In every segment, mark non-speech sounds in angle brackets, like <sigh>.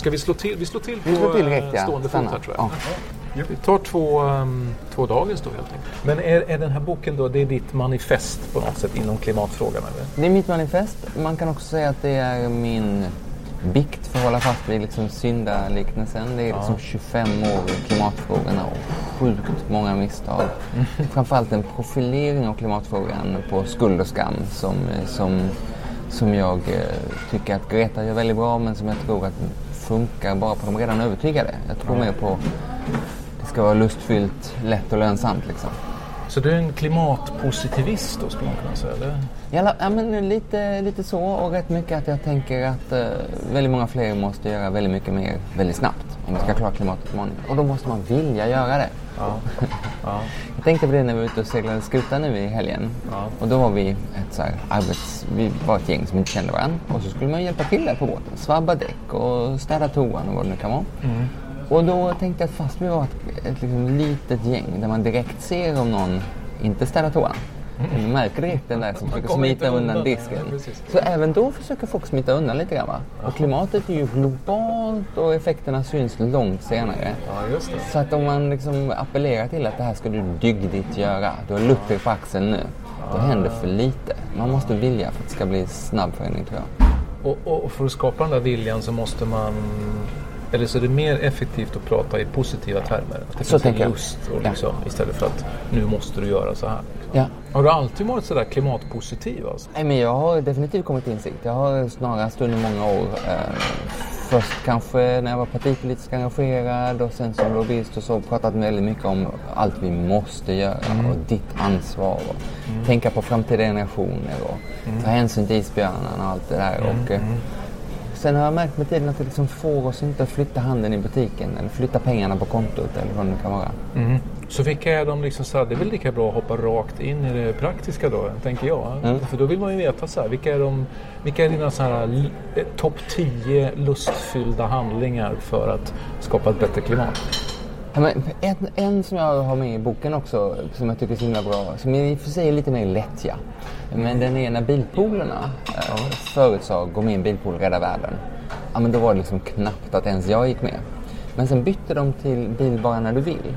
Ska vi slå till? Vi slår till på Vi slår till eh, direkt, ja. stående fot här tror jag. Ja. Vi tar två, um, två dagens då helt enkelt. Men är, är den här boken då, det är ditt manifest på något sätt inom klimatfrågan eller? Det är mitt manifest. Man kan också säga att det är min bikt för att hålla fast vid liksom syndaliknelsen. Det är liksom 25 år i klimatfrågorna och sjukt många misstag. <laughs> Framförallt en profilering av klimatfrågan på skuld och skam som, som, som jag eh, tycker att Greta gör väldigt bra men som jag tror att funkar bara på de redan övertygade. Jag tror mer på det ska vara lustfyllt, lätt och lönsamt liksom. Så du är en klimatpositivist då skulle man kunna säga? Eller? Ja, ja men lite, lite så och rätt mycket att jag tänker att eh, väldigt många fler måste göra väldigt mycket mer väldigt snabbt om vi ska klara klimatutmaningen. Och då måste man vilja göra det. <laughs> Jag tänkte på det när vi var ute och seglade skuta nu i helgen. Och då var vi ett, så här, arbets, vi var ett gäng som inte kände varandra. Och så skulle man hjälpa till där på båten. Svabba däck och städa toan och vad det nu kan vara. Och då tänkte jag att fast vi var ett, ett liksom litet gäng där man direkt ser om någon inte städar toan. Märker direkt den där som försöker smita undan undan. disken. Nej. Så även då försöker folk smita undan lite grann. Va? Och klimatet är ju globalt och effekterna syns långt senare. Ja, just det. Så att om man liksom appellerar till att det här ska du dygdigt göra, du har Luther på axeln nu, då händer för lite. Man måste vilja för att det ska bli snabb förändring tror jag. Och, och för att skapa den där viljan så måste man eller så är det mer effektivt att prata i positiva termer. Att det Så finns en lust och Ja. liksom, istället för att nu måste du göra så här. Liksom. Ja. Har du alltid varit sådär klimatpositiv? Alltså? Nej, men jag har definitivt kommit till insikt. Jag har snarast under många år, eh, först kanske när jag var partipolitiskt engagerad och sen som lobbyist och så pratat väldigt mycket om allt vi måste göra och ditt ansvar och tänka på framtida generationer och ta hänsyn till isbjörnarna och allt det där. Och, eh, Sen har jag märkt med tiden att det liksom får oss inte att flytta handen i butiken eller flytta pengarna på kontot eller vad det nu kan vara. Så vilka är de liksom så här, det är väl lika bra att hoppa rakt in i det praktiska då, tänker jag. För då vill man ju veta så här, vilka är, de, vilka är dina så här, eh, topp 10 lustfyllda handlingar för att skapa ett bättre klimat? Ja, men en, en som jag har med i boken också, som jag tycker är så himla bra, som i och för sig är lite mer lättja. Men den är när bilpoolerna eh, förut sa gå med i en bilpool, rädda världen. Ja, men då var det liksom knappt att ens jag gick med. Men sen bytte de till bil bara när du vill.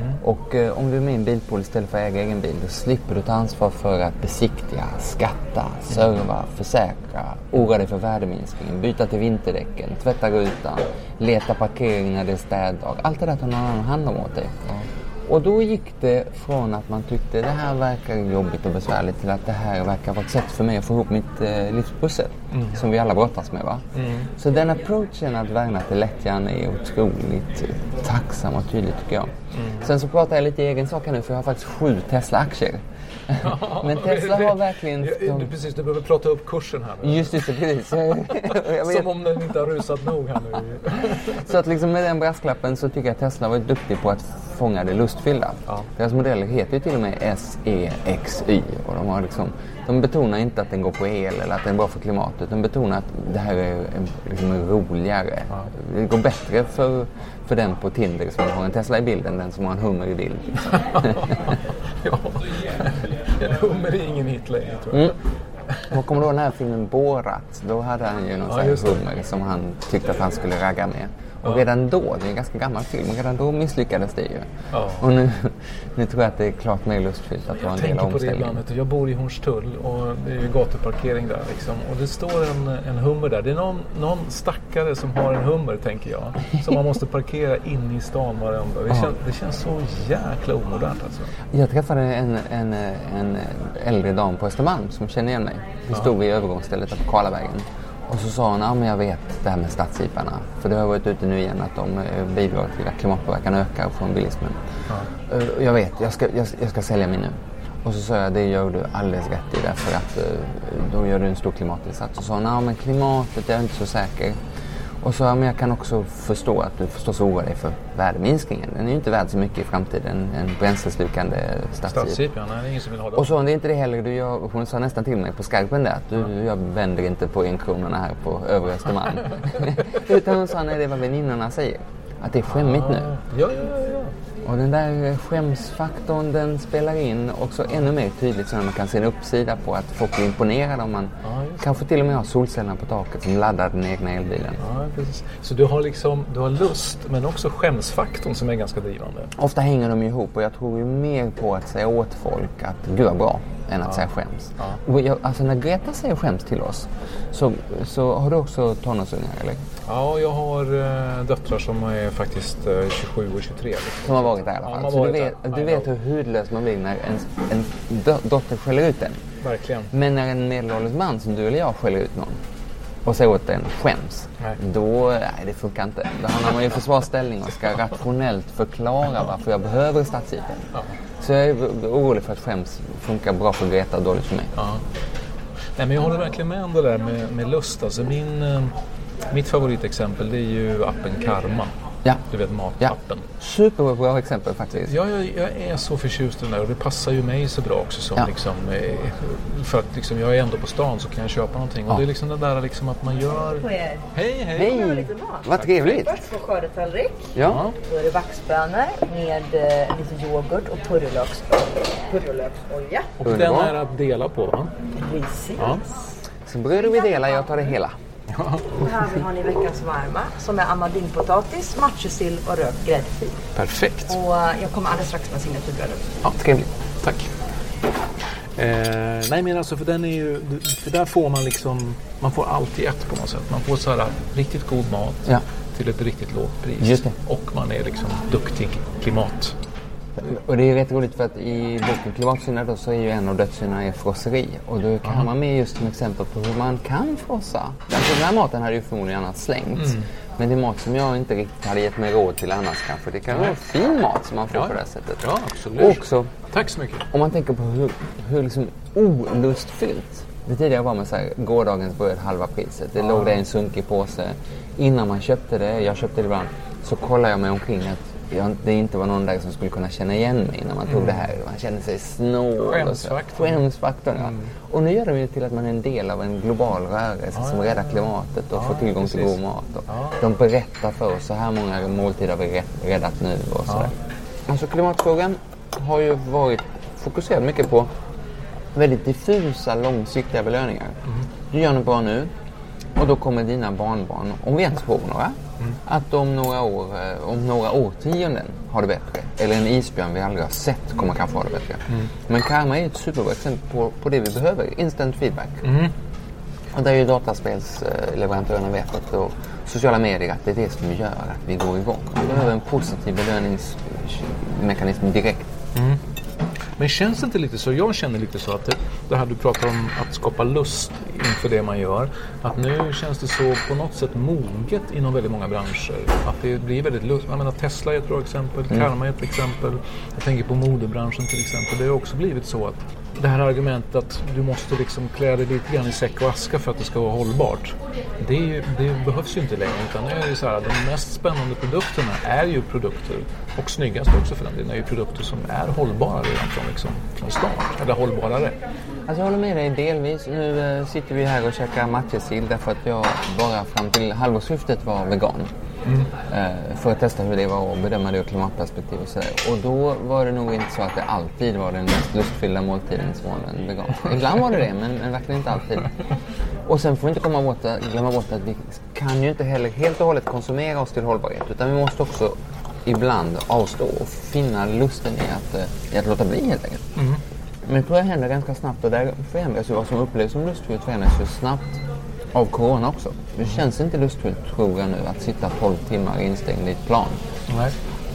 Mm. Och eh, om du är med i en bilpool istället för att äga egen bil, då slipper du ta ansvar för att besiktiga, skatta, serva, försäkra, oroa dig för värdeminskningen, byta till vinterdäcken, tvätta rutan, leta parkering när det är städdag. Allt det där tar någon annan hand om åt dig. Och då gick det från att man tyckte det här verkar jobbigt och besvärligt till att det här verkar vara ett sätt för mig att få ihop mitt eh, livspussel. Som vi alla brottas med. Va? Så den approachen att värna till lättjan är otroligt tacksam och tydlig tycker jag. Sen så pratar jag lite i egen sak här nu för jag har faktiskt sju Tesla-aktier. Men Tesla har verkligen... Ja, du, precis, du behöver prata upp kursen här nu. Just det, precis. <laughs> Som om den inte har rusat nog här nu. <laughs> Så att liksom med den brasklappen så tycker jag att Tesla var duktig på att fånga det lustfyllda. Deras modeller heter ju till och med SEXY och de, har liksom, de betonar inte att den går på el eller att den är bra för klimatet. De betonar att det här är liksom roligare. Det går bättre för, för den på Tinder som har en Tesla i bilden än den som har en hummer i bild. <laughs> längre tror jag. Och kommer du ihåg den här filmen Borat? Då hade han ju någon Ja, sån hummer som han tyckte att han skulle ragga med. Och redan då, det är en ganska gammal film, och redan då misslyckades det ju. Ja. Och nu, <laughs> nu tror jag att det är klart mer lustfyllt att vara en Jag del av omställningen. du. Jag bor i Hornstull och det är ju gatuparkering där. Liksom. Och det står en, en hummer där. Det är någon, någon stackare som har en hummer, tänker jag. Som man måste parkera inne i stan varenda. Det, känns, det känns så jäkla omodernt alltså. Jag träffade en, en, en äldre dam på Östermalm som känner igen mig. Vi stod vid övergångsstället på Karlavägen. Och så sa hon, ja men jag vet det här med stadsjeeparna. För det har varit ute nu igen att de eh, bidrar till att klimatpåverkan ökar från bilismen. Eh, Jag vet, jag ska, jag, jag ska sälja min nu. Och så sa jag, det gör du alldeles rätt i därför att eh, då gör du en stor klimatinsats. Och så sa hon, ja men klimatet, jag är inte så säker. Och så, ja, men jag kan också förstå att du förstås oroar dig för värdeminskningen. Den är ju inte värd så mycket i framtiden, en bränsleslukande stadsjeep. Ja. Nej, det är ingen som vill ha det. Och så, det är inte det heller du gör, hon sa nästan till mig på skarpen där att du, jag vänder inte på enkronorna här på övre Östermalm. <laughs> <laughs> Utan hon sa, nej det är vad väninnorna säger. Att det är skämmigt nu. Ja, ja, ja. Ja. Och den där skämsfaktorn den spelar in också ännu mer tydligt så när man kan se en uppsida på att folk blir imponerade om man kanske till och med har solcellerna på taket som laddar den egna elbilen. Ja, precis. Så du har liksom du har lust men också skämsfaktorn som är ganska drivande. Ofta hänger de ihop och jag tror ju mer på att säga åt folk att gud vad bra än att säga skäms. Och jag, alltså när Greta säger skäms till oss så, så har du också tonårsungar eller? Ja, jag har eh, döttrar som är faktiskt eh, 27 och 23. Liksom. Som har varit där i alla Ja, fall. så du vet, där. du vet hur hudlös man blir när en dö- dotter skäller ut en. Verkligen. Men när en medelålders man som du eller jag skäller ut någon och säger åt den skäms. Nej. Då, nej det funkar inte. Då hamnar man i försvarsställning och ska rationellt förklara varför jag behöver stadsjeepen. Så jag är orolig för att skäms funkar bra för Greta och dåligt för mig. Ja. Nej, men jag håller verkligen med om det där med, med lust. Alltså min, eh, mitt favoritexempel det är ju appen Karma. Ja. Du vet Ja. matappen. Superbra exempel faktiskt. Ja, jag, jag är så förtjust i den där och det passar ju mig så bra också. Som Ja. liksom, eh, för att liksom, jag är ändå på stan så kan jag köpa någonting. Ja. Och det är liksom det där liksom att man gör... på er. Hej, hej! Hej! Vad trevligt! Först på skördetallrik. Ja. Då är det vaxbönor med eh, lite yoghurt och purjolöks, purjolöksolja. Och den är att dela på va? Precis. Ja. Så bröder vi delar, jag tar det hela. Och här har ni veckans varma som är amadinpotatis, matjessill och rökt gräddfil. Perfekt. Och eh, jag kommer alldeles strax med signaturbrödet. Ja, Trevligt. Tack. Eh, nej men alltså för den är ju, för där får man liksom, man får allt i ett på något sätt. Man får så här riktigt god mat Ja. till ett riktigt lågt pris. Just det. Och man är liksom duktig klimat. Och det är rätt roligt för att i boken Klimatsyndare då så är ju en av dödssynderna är frosseri. Och då kan man ha med just som exempel på hur man kan frossa. Alltså den här maten hade ju förmodligen annars slängts. Mm. Men det är mat som jag inte riktigt hade gett mig råd till annars kanske. Det kan vara fin mat som man får Ja. på det här sättet. Ja, absolut. Och också Tack så mycket. om man tänker på hur, hur liksom olustfyllt det tidigare var med så här, gårdagens bröd halva priset. Det låg där i en sunkig påse. Innan man köpte det, jag köpte det ibland, så kollade jag mig omkring att jag, det inte var någon där som skulle kunna känna igen mig när man tog det här. Man kände sig snål. Skämsfaktorn. Skämsfaktorn, ja. Och nu gör de ju till att man är en del av en global rörelse som räddar klimatet och får tillgång till precis. god mat. Och De berättar för oss, så här många måltider har vi rädd- räddat nu och sådär. Alltså klimatfrågan har ju varit fokuserad mycket på väldigt diffusa, långsiktiga belöningar. Du gör något bra nu och då kommer dina barnbarn, om vi ens får några, att om några år, eh, om några årtionden har det bättre. Eller en isbjörn vi aldrig har sett kommer kanske ha det bättre. Men karma är ett superbra exempel på, på det vi behöver, instant feedback. Och där är ju dataspelsleverantörerna vet att och sociala medier att det är det som gör att vi går igång. Vi behöver en positiv belöningsmekanism direkt. Men känns det inte lite så, jag känner lite så att det, det här du pratar om att skapa lust inför det man gör. Att nu känns det så på något sätt moget inom väldigt många branscher. Att det blir väldigt lust. Jag menar Tesla är ett bra exempel, Karma är ett exempel. Jag tänker på modebranschen till exempel. Det har också blivit så att det här argumentet att du måste liksom klä dig lite grann i säck och aska för att det ska vara hållbart. Det, ju, det behövs ju inte längre. Utan nu är det så här, de mest spännande produkterna är ju produkter, och snyggast också för den delen, är ju produkter som är hållbara redan från, liksom, från start. Eller hållbarare. Alltså jag håller med dig delvis. Nu eh, sitter vi här och käkar matjessill därför att jag bara fram till halvårsskiftet var vegan. Eh, för att testa hur det var och bedöma det ur klimatperspektiv och sådär. Och då var det nog inte så att det alltid var den mest lustfyllda måltiden som var en vegan. <laughs> Ibland var det det, men, men verkligen inte alltid. Och sen får vi inte komma bort, glömma bort att vi kan ju inte heller helt och hållet konsumera oss till hållbarhet. Utan vi måste också ibland avstå och finna lusten i att, eh, i att låta bli helt enkelt. Men det tror jag händer ganska snabbt och där förändras ju vad som upplevs som lustfyllt förändras ju snabbt av corona också. Det känns inte lustfyllt tror jag nu att sitta 12 timmar instängd i ett plan. Nej.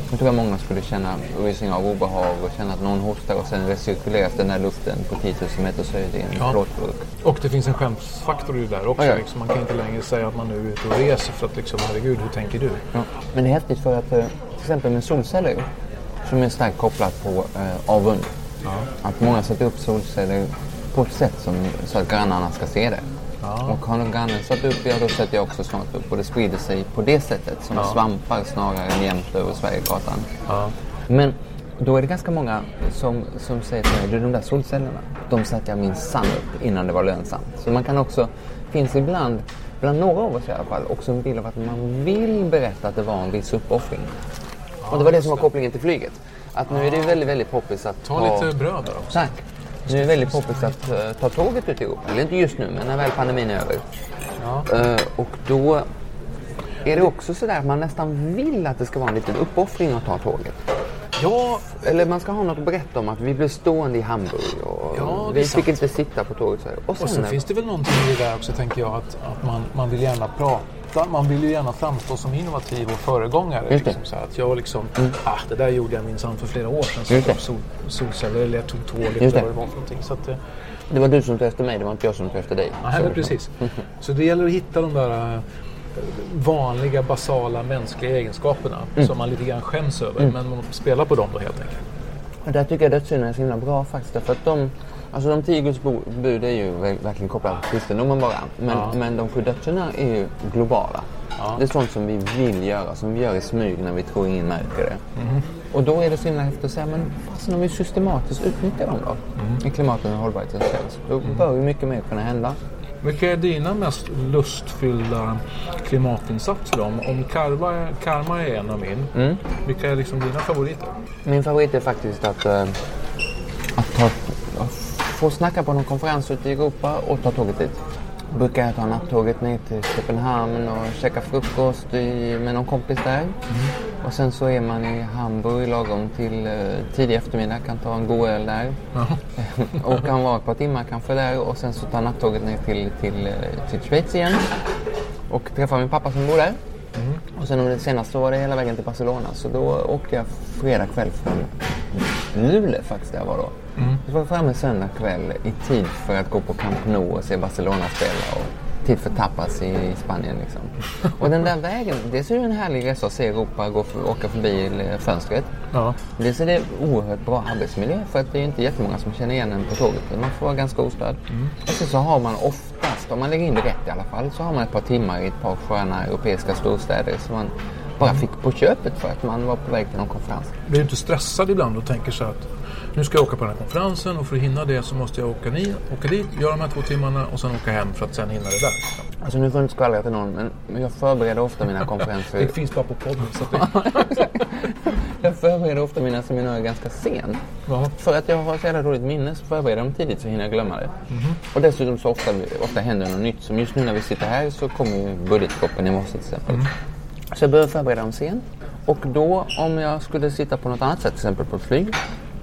Jag tror att många skulle känna rysning av obehag och känna att någon hostar och sen recirkuleras den här luften på 10 000 meters höjd i en Ja. plåtburk. Och det finns en skämsfaktor i det där också. Ja, ja. Liksom, man kan inte längre säga att man nu är ute och reser för att liksom, herregud, hur tänker du? Ja. Men det är häftigt för att eh, till exempel med solceller som är starkt kopplat på eh, avund. Att många sätter upp solceller på ett sätt som, så att grannarna ska se det. Och har någon granne satt upp, ja då sätter jag också snart upp. Och det sprider sig på det sättet som svampar snarare än jämnt över Sverigekartan. Men då är det ganska många som, som säger till mig, du de där solcellerna, de satte jag minsann upp innan det var lönsamt. Så man kan också, finns ibland, bland några av oss i alla fall, också en bild av att man vill berätta att det var en viss uppoffring. och det var det som var kopplingen till flyget. Att nu är det väldigt, väldigt poppis att Ta lite bröd där också. Tack. Nu är det väldigt poppis att eh, ta tåget ut i Europa. Eller inte just nu, men när väl pandemin är över. Eh, och då är det också sådär att man nästan vill att det ska vara en liten uppoffring att ta tåget. Ja, Eller man ska ha något att berätta om att vi blev stående i Hamburg och Ja, vi fick sant. inte sitta på tåget. Så. Och Och så när- finns det väl någonting i det där också tänker jag att, att man, man vill gärna prata. Man vill ju gärna framstå som innovativ och föregångare. Liksom, så att jag liksom, ah, det där gjorde jag minsann för flera år sedan. Det. jag sol, solceller eller jag tog tåget eller vad det var för någonting. Så att, eh, Det var du som tog efter mig, det var inte jag som tog efter dig. ja, Så- precis. <laughs> Så det gäller att hitta de där eh, vanliga basala mänskliga egenskaperna Mm. som man lite grann skäms över. Men man spelar på dem då helt enkelt. Och där tycker jag dödssynden är så himla bra faktiskt. Därför att de, alltså de tio Guds bud är ju ver- verkligen kopplade till kristendomen bara. Men, men de sju dödssynderna är ju globala. Det är sånt som vi vill göra, som vi gör i smyg när vi tror ingen märker det. Och då är det så himla häftigt att säga, men fasen om vi systematiskt utnyttjar dem då? I klimatet och hållbarhetens tjänst. Då bör ju mycket mer kunna hända. Vilka är dina mest lustfyllda klimatinsatser? Om, om karma, är- karma är en av min. Mm. Vilka är liksom dina favoriter? Min favorit är faktiskt att, eh, få snacka på någon konferens ute i Europa och ta tåget dit. Brukar jag ta nattåget ner till Köpenhamn och käka frukost i, med någon kompis där. Och sen så är man i Hamburg lagom till eh, tidig eftermiddag, kan ta en god öl där. och kan vara ett par timmar kanske där och sen så ta nattåget ner till, till, eh, till Schweiz igen. Och träffa min pappa som bor där. Och sen om det senaste var det hela vägen till Barcelona. Så då åkte jag fredag kväll från Luleå faktiskt där jag var då. Jag var framme söndag kväll i tid för att gå på Camp Nou och se Barcelona spela. Och tid för tapas i Spanien liksom. Och den där vägen, dels är det en härlig resa att se Europa, gå för, åka förbi eh, fönstret. Ja. Dels är det oerhört bra arbetsmiljö för att det är inte jättemånga som känner igen en på tåget. Man får vara ganska ostörd. Och sen så har man oftast, om man lägger in det rätt i alla fall, så har man ett par timmar i ett par sköna europeiska storstäder som man bara fick på köpet för att man var på väg till någon konferens. Blir du inte stressad ibland och tänker så att nu ska jag åka på den här konferensen och för att hinna det så måste jag åka, ni, åka dit, göra de här två timmarna och sen åka hem för att sen hinna det där. Alltså nu får jag inte skvallra till någon, men- jag förbereder ofta mina konferenser. <laughs> Det finns bara på podden. Så det, <laughs> jag förbereder ofta mina seminarier ganska sent. För att jag har så jävla dåligt minne så förbereder jag dem tidigt så hinner jag glömma det. Och dessutom så ofta, ofta händer något nytt. Som just nu när vi sitter här så kommer ju budgetproppen i morse till exempel. Så jag behöver förbereda dem sent. Och då om jag skulle sitta på något annat sätt, till exempel på ett flyg.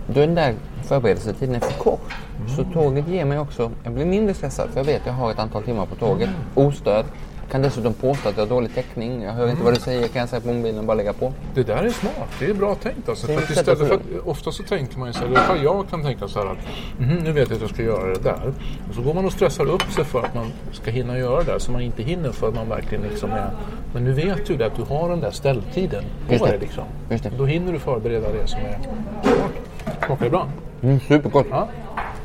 Då är den där förberedelsetiden är för kort. Så tåget ger mig också, jag blir mindre stressad för jag vet att jag har ett antal timmar på tåget. Ostörd. Kan dessutom påstå att jag har dålig täckning. Jag hör inte vad du säger, kan jag säga på mobilen och bara lägga på. det där är smart. Det är bra tänkt. Alltså. För istället för att, ofta så tänker man ju så här, i alla fall jag kan tänka så här att "Mhm, nu vet jag att jag ska göra det där. Och så går man och stressar upp sig för att man ska hinna göra det där som man inte hinner för att man verkligen liksom är... Men nu vet du det att du har den där ställtiden på Just dig liksom. Just det. Då hinner du förbereda det som är smart. Smakar det bra? Mm, supergott. Ja.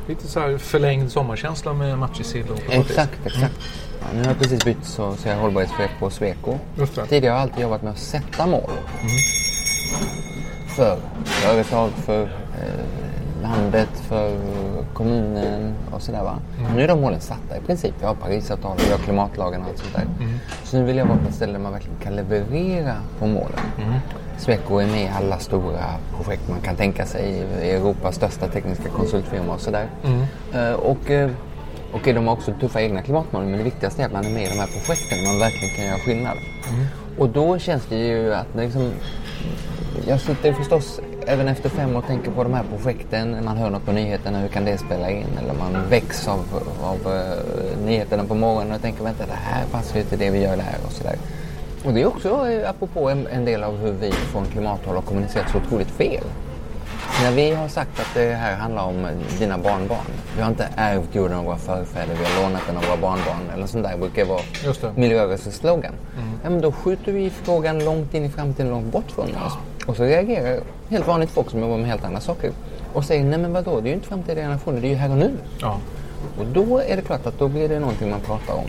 Lite så här förlängd sommarkänsla med matjessill och potatis. Exakt, exakt. Ja, nu har jag precis bytt så, så jag är hållbarhetschef på Sweco. Tidigare har jag alltid jobbat med att sätta mål. För företag, för eh, landet, för kommunen och sådär va. Nu är de målen satta i princip. Vi har Parisavtalet, vi har klimatlagen och allt sånt där. Så nu vill jag vara på ett ställe där man verkligen kan leverera på målen. Sweco är med i alla stora projekt man kan tänka sig. Europas största tekniska konsultfirma och sådär. Eh, och, eh, Okej, de har också tuffa egna klimatmål, men det viktigaste är att man är med i de här projekten man verkligen kan göra skillnad. Och då känns det ju att liksom, jag sitter förstås även efter fem år och tänker på de här projekten. Man hör något på nyheterna, hur kan det spela in? Eller man väcks av, av eh, nyheterna på morgonen och tänker, vänta det här passar ju till det vi gör där och sådär. Och det är också, eh, apropå en, en del av hur vi från klimathåll har kommunicerat så otroligt fel. När vi har sagt att det här handlar om dina barnbarn. Vi har inte ärvt jorden av våra förfäder, vi har lånat den av våra barnbarn. Eller sånt där brukar vara miljörörelsens slogan. Ja, men då skjuter vi frågan långt in i framtiden, långt bort från oss. Och så reagerar helt vanligt folk som jobbar med helt andra saker och säger nej men vadå, det är ju inte framtida generationer, det är ju här och nu. Ja. Och då är det klart att då blir det någonting man pratar om.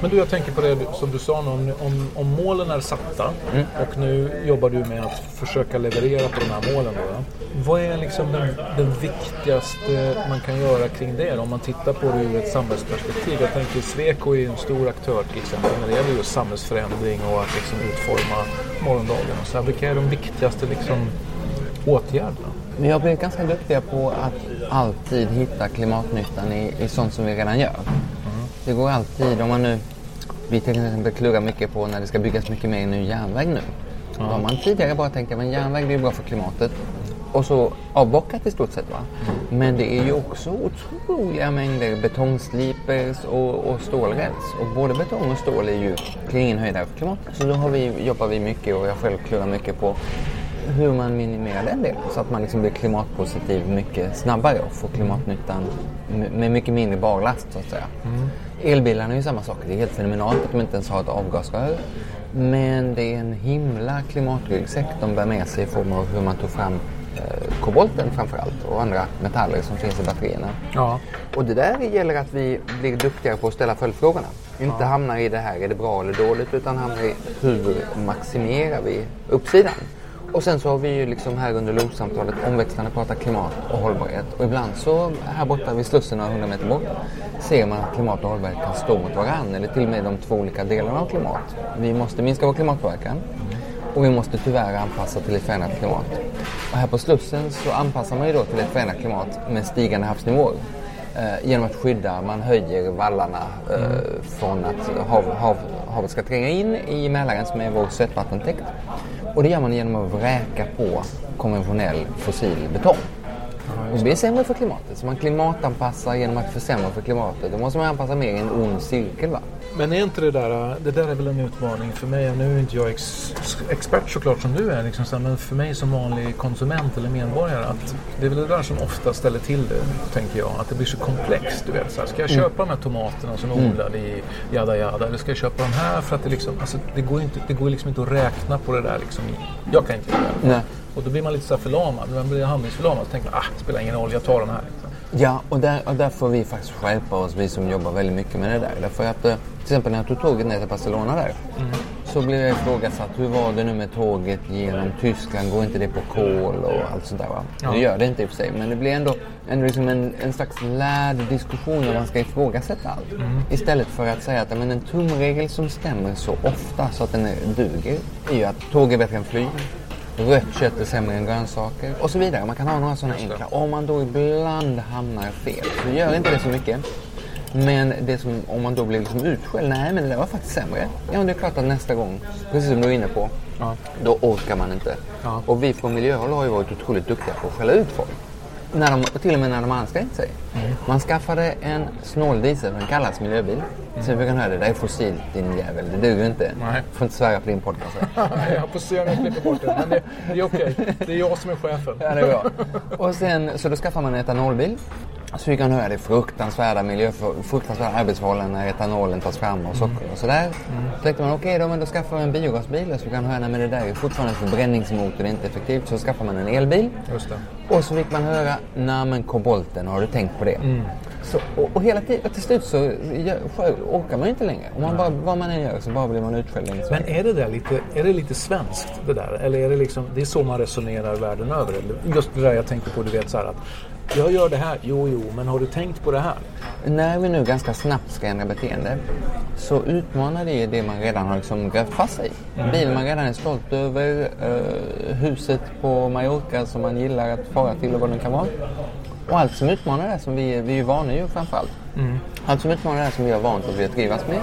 Men du, jag tänker på det som du sa nu, om, om, om målen är satta och nu jobbar du med att försöka leverera på de här målen. Då. Vad är liksom den, den viktigaste man kan göra kring det om man tittar på det ur ett samhällsperspektiv? Jag tänker Sweco är en stor aktör till exempel när det gäller just samhällsförändring och att liksom utforma morgondagen. Och så här. Vilka är de viktigaste liksom, åtgärderna? Vi har blivit ganska duktiga på att alltid hitta klimatnyttan i, i sånt som vi redan gör. Det går alltid, om man nu, vi till exempel klurrar mycket på när det ska byggas mycket mer ny järnväg nu. Då har man tidigare bara tänkt att järnväg det är bra för klimatet. Och så avbockat i stort sett. Va? Men det är ju också otroliga mängder betongslipers och, och stålräls. Och både betong och stål är ju ingen höjdare för klimatet. Så då har vi, jobbar vi mycket och jag själv klurar mycket på hur man minimerar den delen så att man liksom blir klimatpositiv mycket snabbare och får klimatnyttan med- med mycket mindre barlast så att säga. Elbilarna är ju samma sak. Det är helt fenomenalt att de inte ens har ett avgasrör. Men det är en himla klimatryggsäck de bär med sig i form av hur man tog fram eh, kobolten framförallt och andra metaller som finns i batterierna. Ja. Och det där gäller att vi blir duktigare på att ställa följdfrågorna. Inte hamna i det här, är det bra eller dåligt, utan hamna i hur maximerar vi uppsidan? Och sen så har vi ju liksom här under LOS-samtalet omväxlande pratat klimat och hållbarhet. Och ibland så här borta vid Slussen några hundra meter bort ser man att klimat och hållbarhet kan stå mot varandra eller till och med de två olika delarna av klimat. Vi måste minska vår klimatpåverkan och vi måste tyvärr anpassa till ett förändrat klimat. Och här på Slussen så anpassar man ju då till ett förändrat klimat med stigande havsnivåer. Eh, genom att skydda, man höjer vallarna eh, från att hav, hav, havet ska tränga in i Mälaren som är vår sötvattentäkt. Och det gör man genom att vräka på konventionell fossil betong. Och är sämre för klimatet. Så man klimatanpassar genom att försämra för klimatet. Då måste man anpassa mer i en ond cirkel. Va? Men är inte det där, det där är väl en utmaning för mig. Nu är inte jag ex, expert såklart som du är, liksom, men för mig som vanlig konsument eller medborgare. Att det är väl det där som ofta ställer till det, tänker jag. Att det blir så komplext. Du vet, så här, ska jag köpa de här tomaterna som är odlade i jada jada eller ska jag köpa de här för att det liksom, alltså, det går, inte, det går liksom inte att räkna på det där. Liksom. Jag kan inte göra det. Nej. Och då blir man lite så här förlamad. Man blir handlingsförlamad. Så tänker man, ah, det spelar ingen roll, jag tar den här. Liksom. Ja, och där, och där får vi faktiskt skärpa oss, vi som jobbar väldigt mycket med det där. Därför att, eh, till exempel när jag tog tåget ner till Barcelona där, så blev jag ifrågasatt, hur var det nu med tåget genom Tyskland? Går inte det på kol och allt sånt där? Va? Ja. Det gör det inte i och för sig, men det blir ändå, ändå liksom en, en slags lärd diskussion där man ska ifrågasätta allt. Istället för att säga att men en tumregel som stämmer så ofta så att den är, duger, är ju att tåg är bättre än flyg. Rött kött är sämre än grönsaker och så vidare. Man kan ha några sådana enkla. Om man då ibland hamnar fel så gör inte det så mycket. Men det som, om man då blir liksom utskälld, nej men det där var faktiskt sämre. Ja men det är klart att nästa gång, precis som du är inne på, Ja. då orkar man inte. Ja. Och vi från miljöhåll har ju varit otroligt duktiga på att skälla ut folk. När de, till och med när de ansträngt sig. Man skaffade en snål diesel, den kallas miljöbil. Sen fick han höra det, det är fossilt din jävel, det duger inte. Nej. får inte svära på din podcast. <laughs> jag får se om jag klipper bort det. Men det, det är okej. Det är jag som är chefen. Ja, det är bra. Och sen, så då skaffar man en etanolbil. Så fick man höra det fruktansvärda, miljö, fruktansvärda arbetsförhållanden när etanolen tas fram och socker och sådär. Mm. Så tänkte man okej, okay, då, då skaffar man en biogasbil. Så fick man höra att det där är fortfarande en förbränningsmotor, det är inte effektivt. Så skaffar man en elbil. Och så fick man höra, nej men kobolten, har du tänkt på det? Mm. Så, och, och, hela tiden, och till slut så orkar man ju inte längre. Om man bara, vad man än gör så bara blir man utskälld. Men är det där lite, är det lite svenskt det där? Eller är det liksom, det är så man resonerar världen över? Just det där jag tänkte på, du vet så här att jag gör det här, jo jo, men har du tänkt på det här? När vi nu ganska snabbt ska ändra beteende så utmanar det det man redan har liksom grävt fast sig i. Mm. Bilen man redan är stolt över, uh, huset på Mallorca som man gillar att fara till och vad det kan vara. Och allt som utmanar det som vi, vi är vana ju framförallt. Mm. Allt som utmanar det som vi har vant oss vid att trivas med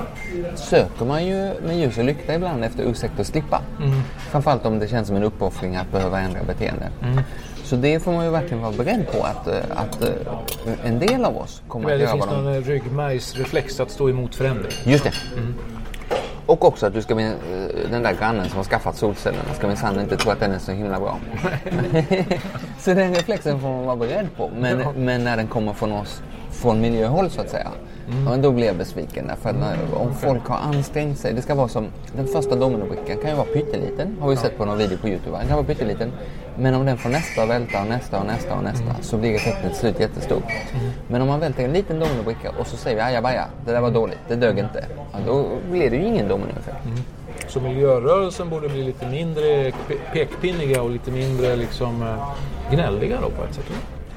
söker man ju med ljus och lykta ibland efter ursäkt att slippa. Mm. Framförallt om det känns som en uppoffring att behöva ändra beteende. Mm. Så det får man ju verkligen vara beredd på att, eh, att eh, en del av oss kommer att göra. Det finns någon ryggmärgsreflex att stå emot förändring. Just det. Mm. Och också att du ska bli eh, den där grannen som har skaffat solcellerna ska minsann inte tro att den är så himla bra. <laughs> så den reflexen får man vara beredd på. Men, ja. men när den kommer från oss från miljöhåll så att säga. Mm. Och då blir jag besviken. När, om folk har ansträngt sig. Det ska vara som den första dominobrickan kan ju vara pytteliten. Har vi sett på någon video på Youtube. Den kan vara pytteliten. Men om den får nästa och välta och nästa och nästa och nästa mm. så blir effekten till slut jättestor. Mm. Men om man välter en liten dominobricka och så säger vi ajabaja, det där var dåligt, det dög inte. Ja, då blir det ju ingen dominoeffekt. Mm. Så miljörörelsen borde bli lite mindre pekpinniga och lite mindre liksom, eh, gnälliga då på ett sätt?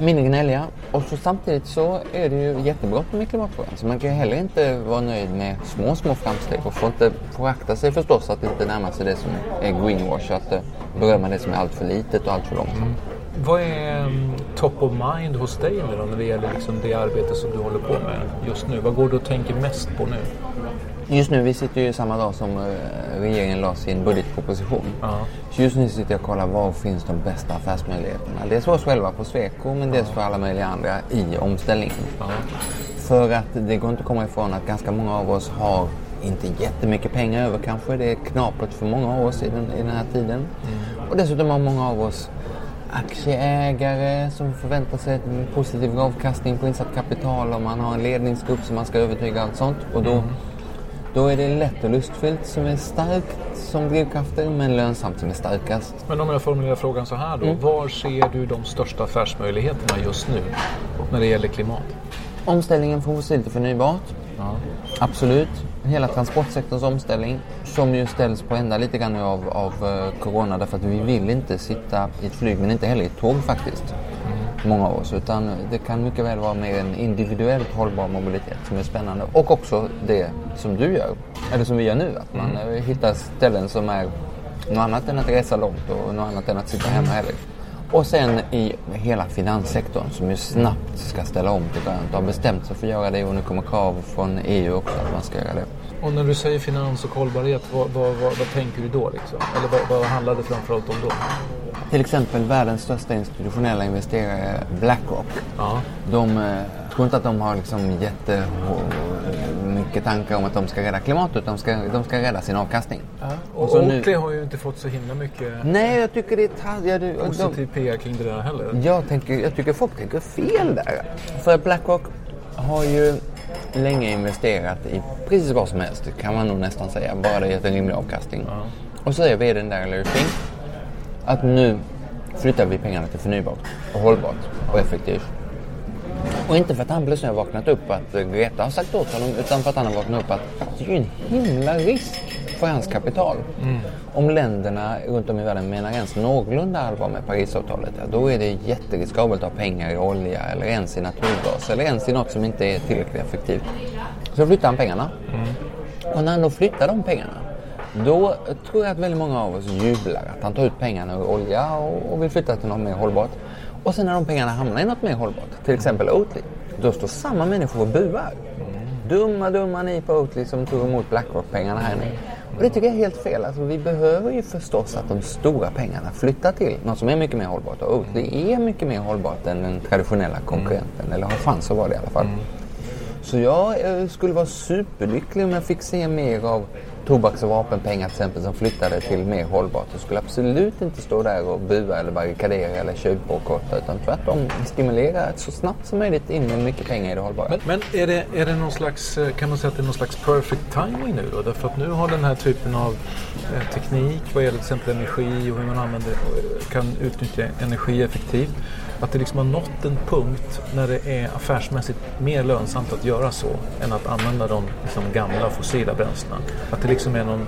Mindre gnälliga. Och så samtidigt så är det ju jättebråttom med klimatfrågan. Så man kan ju heller inte vara nöjd med små, små framsteg och får inte förakta sig förstås att inte närma sig det som är greenwash. Att eh, berömma det som är allt för litet och allt för långsamt. Mm. Vad är um, top of mind hos dig nu då, när det gäller liksom det arbete som du håller på med just nu? Vad går du och tänker mest på nu? Just nu, vi sitter ju samma dag som eh, regeringen la sin budgetproposition. Ja. Så just nu sitter jag och kollar var finns de bästa affärsmöjligheterna. Dels för oss själva på Sweco men dels för alla möjliga andra i omställningen. Ja. För att det går inte att komma ifrån att ganska många av oss har inte jättemycket pengar över kanske. Det är knapert för många av oss i den, i den här tiden. Mm. Och dessutom har många av oss aktieägare som förväntar sig en positiv avkastning på insatt kapital och man har en ledningsgrupp som man ska övertyga och allt sånt. Och då mm då är det lätt och lustfyllt som är starkt som drivkrafter men lönsamt som är starkast. Men om jag formulerar frågan så här då. Mm. Var ser du de största affärsmöjligheterna just nu när det gäller klimat? Omställningen från fossilt till förnybart. Ja. Absolut. Hela transportsektorns omställning som ju ställs på ända lite grann av, av uh, corona därför att vi vill inte sitta i ett flyg men inte heller i ett tåg faktiskt många av oss. Utan det kan mycket väl vara mer en individuellt hållbar mobilitet som är spännande. Och också det som du gör, eller som vi gör nu. Att man mm. hittar ställen som är något annat än att resa långt och något annat än att sitta hemma heller. Och sen i hela finanssektorn som ju snabbt ska ställa om till grönt och har bestämt sig för att göra det och nu kommer krav från EU också att man ska göra det. Och när du säger finans och hållbarhet, vad, vad, vad, vad tänker du då? Liksom? Eller vad, vad handlar det framförallt om då? Till exempel världens största institutionella investerare Blackrock. Ja. De eh, tror inte att de har liksom jättemycket tankar om att de ska rädda klimatet utan de ska, de ska rädda sin avkastning. Ja. Och, och Oakley nu... har ju inte fått så himla mycket Nej, jag tycker det är ja, du, positiv de... PR kring det där heller. Jag, tänker, jag tycker folk tänker fel där. För Blackrock har ju länge investerat i precis vad som helst kan man nog nästan säga. Bara det gett en rimlig avkastning. Ja. Och så är vdn där, Larry Fink, att nu flyttar vi pengarna till förnybart och hållbart och effektivt. Och inte för att han plötsligt har vaknat upp att Greta har sagt åt honom utan för att han har vaknat upp att det är ju en himla risk för hans kapital. Mm. Om länderna runt om i världen menar ens någorlunda allvar med Parisavtalet, ja, då är det jätteriskabelt att ha pengar i olja eller ens i naturgas eller ens i något som inte är tillräckligt effektivt. Så flyttar han pengarna. Mm. Och när han då flyttar de pengarna då tror jag att väldigt många av oss jublar att han tar ut pengarna ur olja och vill flytta till något mer hållbart. Och sen när de pengarna hamnar i något mer hållbart, till exempel Oatly, då står samma människor och buar. Dumma, dumma ni på Oatly som tog emot Blackrock-pengarna här nu. Och det tycker jag är helt fel. Alltså, vi behöver ju förstås att de stora pengarna flyttar till något som är mycket mer hållbart. Och Oatly är mycket mer hållbart än den traditionella konkurrenten. Mm. Eller har chans att vara det i alla fall. Mm. Så jag eh, skulle vara superlycklig om jag fick se mer av tobaks och vapenpengar till exempel som flyttade till mer hållbart. Du skulle absolut inte stå där och bua eller barrikadera eller tjuvbojkotta utan tvärtom stimulera så snabbt som möjligt in med mycket pengar i det hållbara. Men, men är, det, är det någon slags, eh, kan man säga att det är någon slags perfect timing nu då? Därför att nu har den här typen av eh, teknik vad gäller till exempel energi och hur man använder, kan utnyttja energi effektivt att det liksom har nått en punkt när det är affärsmässigt mer lönsamt att göra så än att använda de liksom gamla fossila bränslena. Att det liksom är någon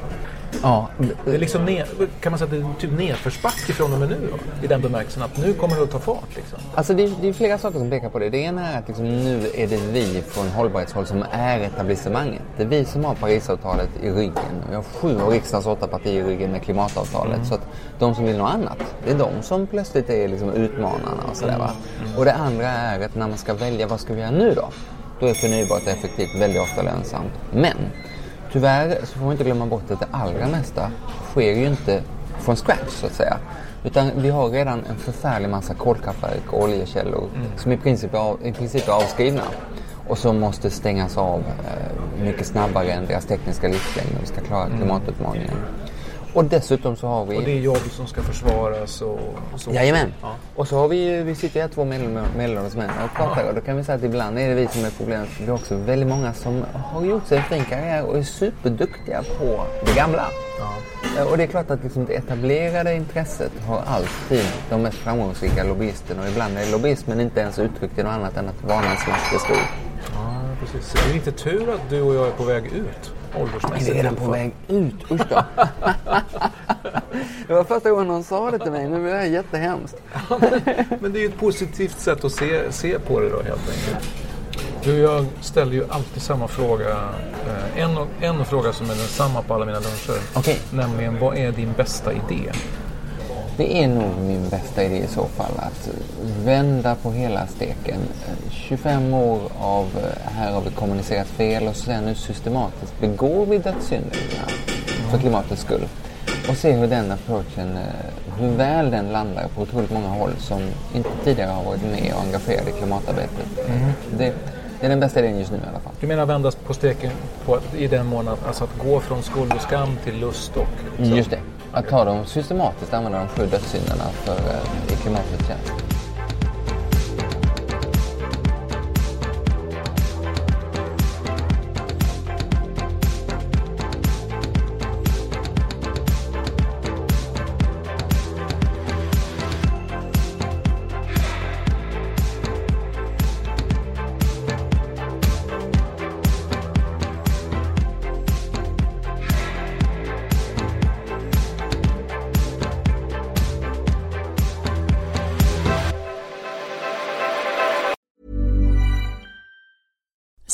Ja, det är liksom ner, kan man säga att det är typ nedförsbacke från och med nu då? I den bemärkelsen att nu kommer det att ta fart liksom. Alltså det är, det är flera saker som pekar på det. Det ena är att liksom nu är det vi från hållbarhetshåll som är etablissemanget. Det är vi som har Parisavtalet i ryggen. Vi har sju av riksdagens åtta partier i ryggen med klimatavtalet. Mm. Så att de som vill något annat, det är de som plötsligt är liksom utmanarna och sådär va. Mm. Och det andra är att när man ska välja, vad ska vi göra nu då? Då är förnybart och effektivt väldigt ofta lönsamt. Men Tyvärr så får man inte glömma bort att det allra mesta sker ju inte från scratch så att säga. Utan vi har redan en förfärlig massa kolkraftverk och oljekällor mm. som i princip, är, i princip är avskrivna och som måste stängas av eh, mycket snabbare än deras tekniska livslängd om vi ska klara mm. Och dessutom så har vi... Och det är jobb som ska försvaras och, och så. Jajamän. Ja. Och så har vi, vi sitter här två medelålders män och pratar och då kan vi säga att ibland är det vi som är problemet. Vi har också väldigt många som har gjort sig en fin karriär och är superduktiga på det gamla. Ja. Eh, och det är klart att liksom det etablerade intresset har alltid de mest framgångsrika lobbyisterna och ibland är lobbyismen inte ens uttryckt i något annat än att vanans makt är stor. Ja, precis. Det är inte tur att du och jag är på väg ut åldersmässigt. Är redan på väg ut? Usch då. det var första gången någon sa det till mig. Nu blir det jättehemskt. men det är ju ett positivt sätt att se, se på det då helt enkelt. Du, jag ställer ju alltid samma fråga. Eh, en, en fråga som är densamma på alla mina luncher. Okay. Nämligen, vad är din bästa idé? Det är nog min bästa idé i så fall att vända på hela steken. 25 år av här har vi kommunicerat fel och sen nu systematiskt begår vi dödssynder för klimatets skull. Och se hur den approachen, eh, hur väl den landar på otroligt många håll som inte tidigare har varit med och engagerade i klimatarbetet. Mm. Det, det är den bästa idén just nu i alla fall. Du menar vända på steken på, i den månaden, alltså att gå från skuld och skam till lust och... Liksom. Just det. Att ta dem systematiskt, använda de sju dödssynderna för, eh, i klimatets tjänst.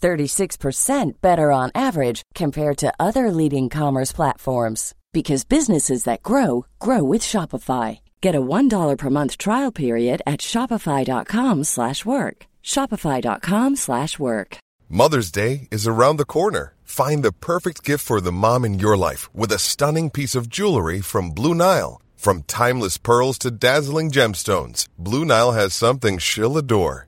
36% better on average compared to other leading commerce platforms because businesses that grow grow with Shopify. Get a $1 per month trial period at shopify.com/work. shopify.com/work. Mother's Day is around the corner. Find the perfect gift for the mom in your life with a stunning piece of jewelry from Blue Nile. From timeless pearls to dazzling gemstones, Blue Nile has something she'll adore.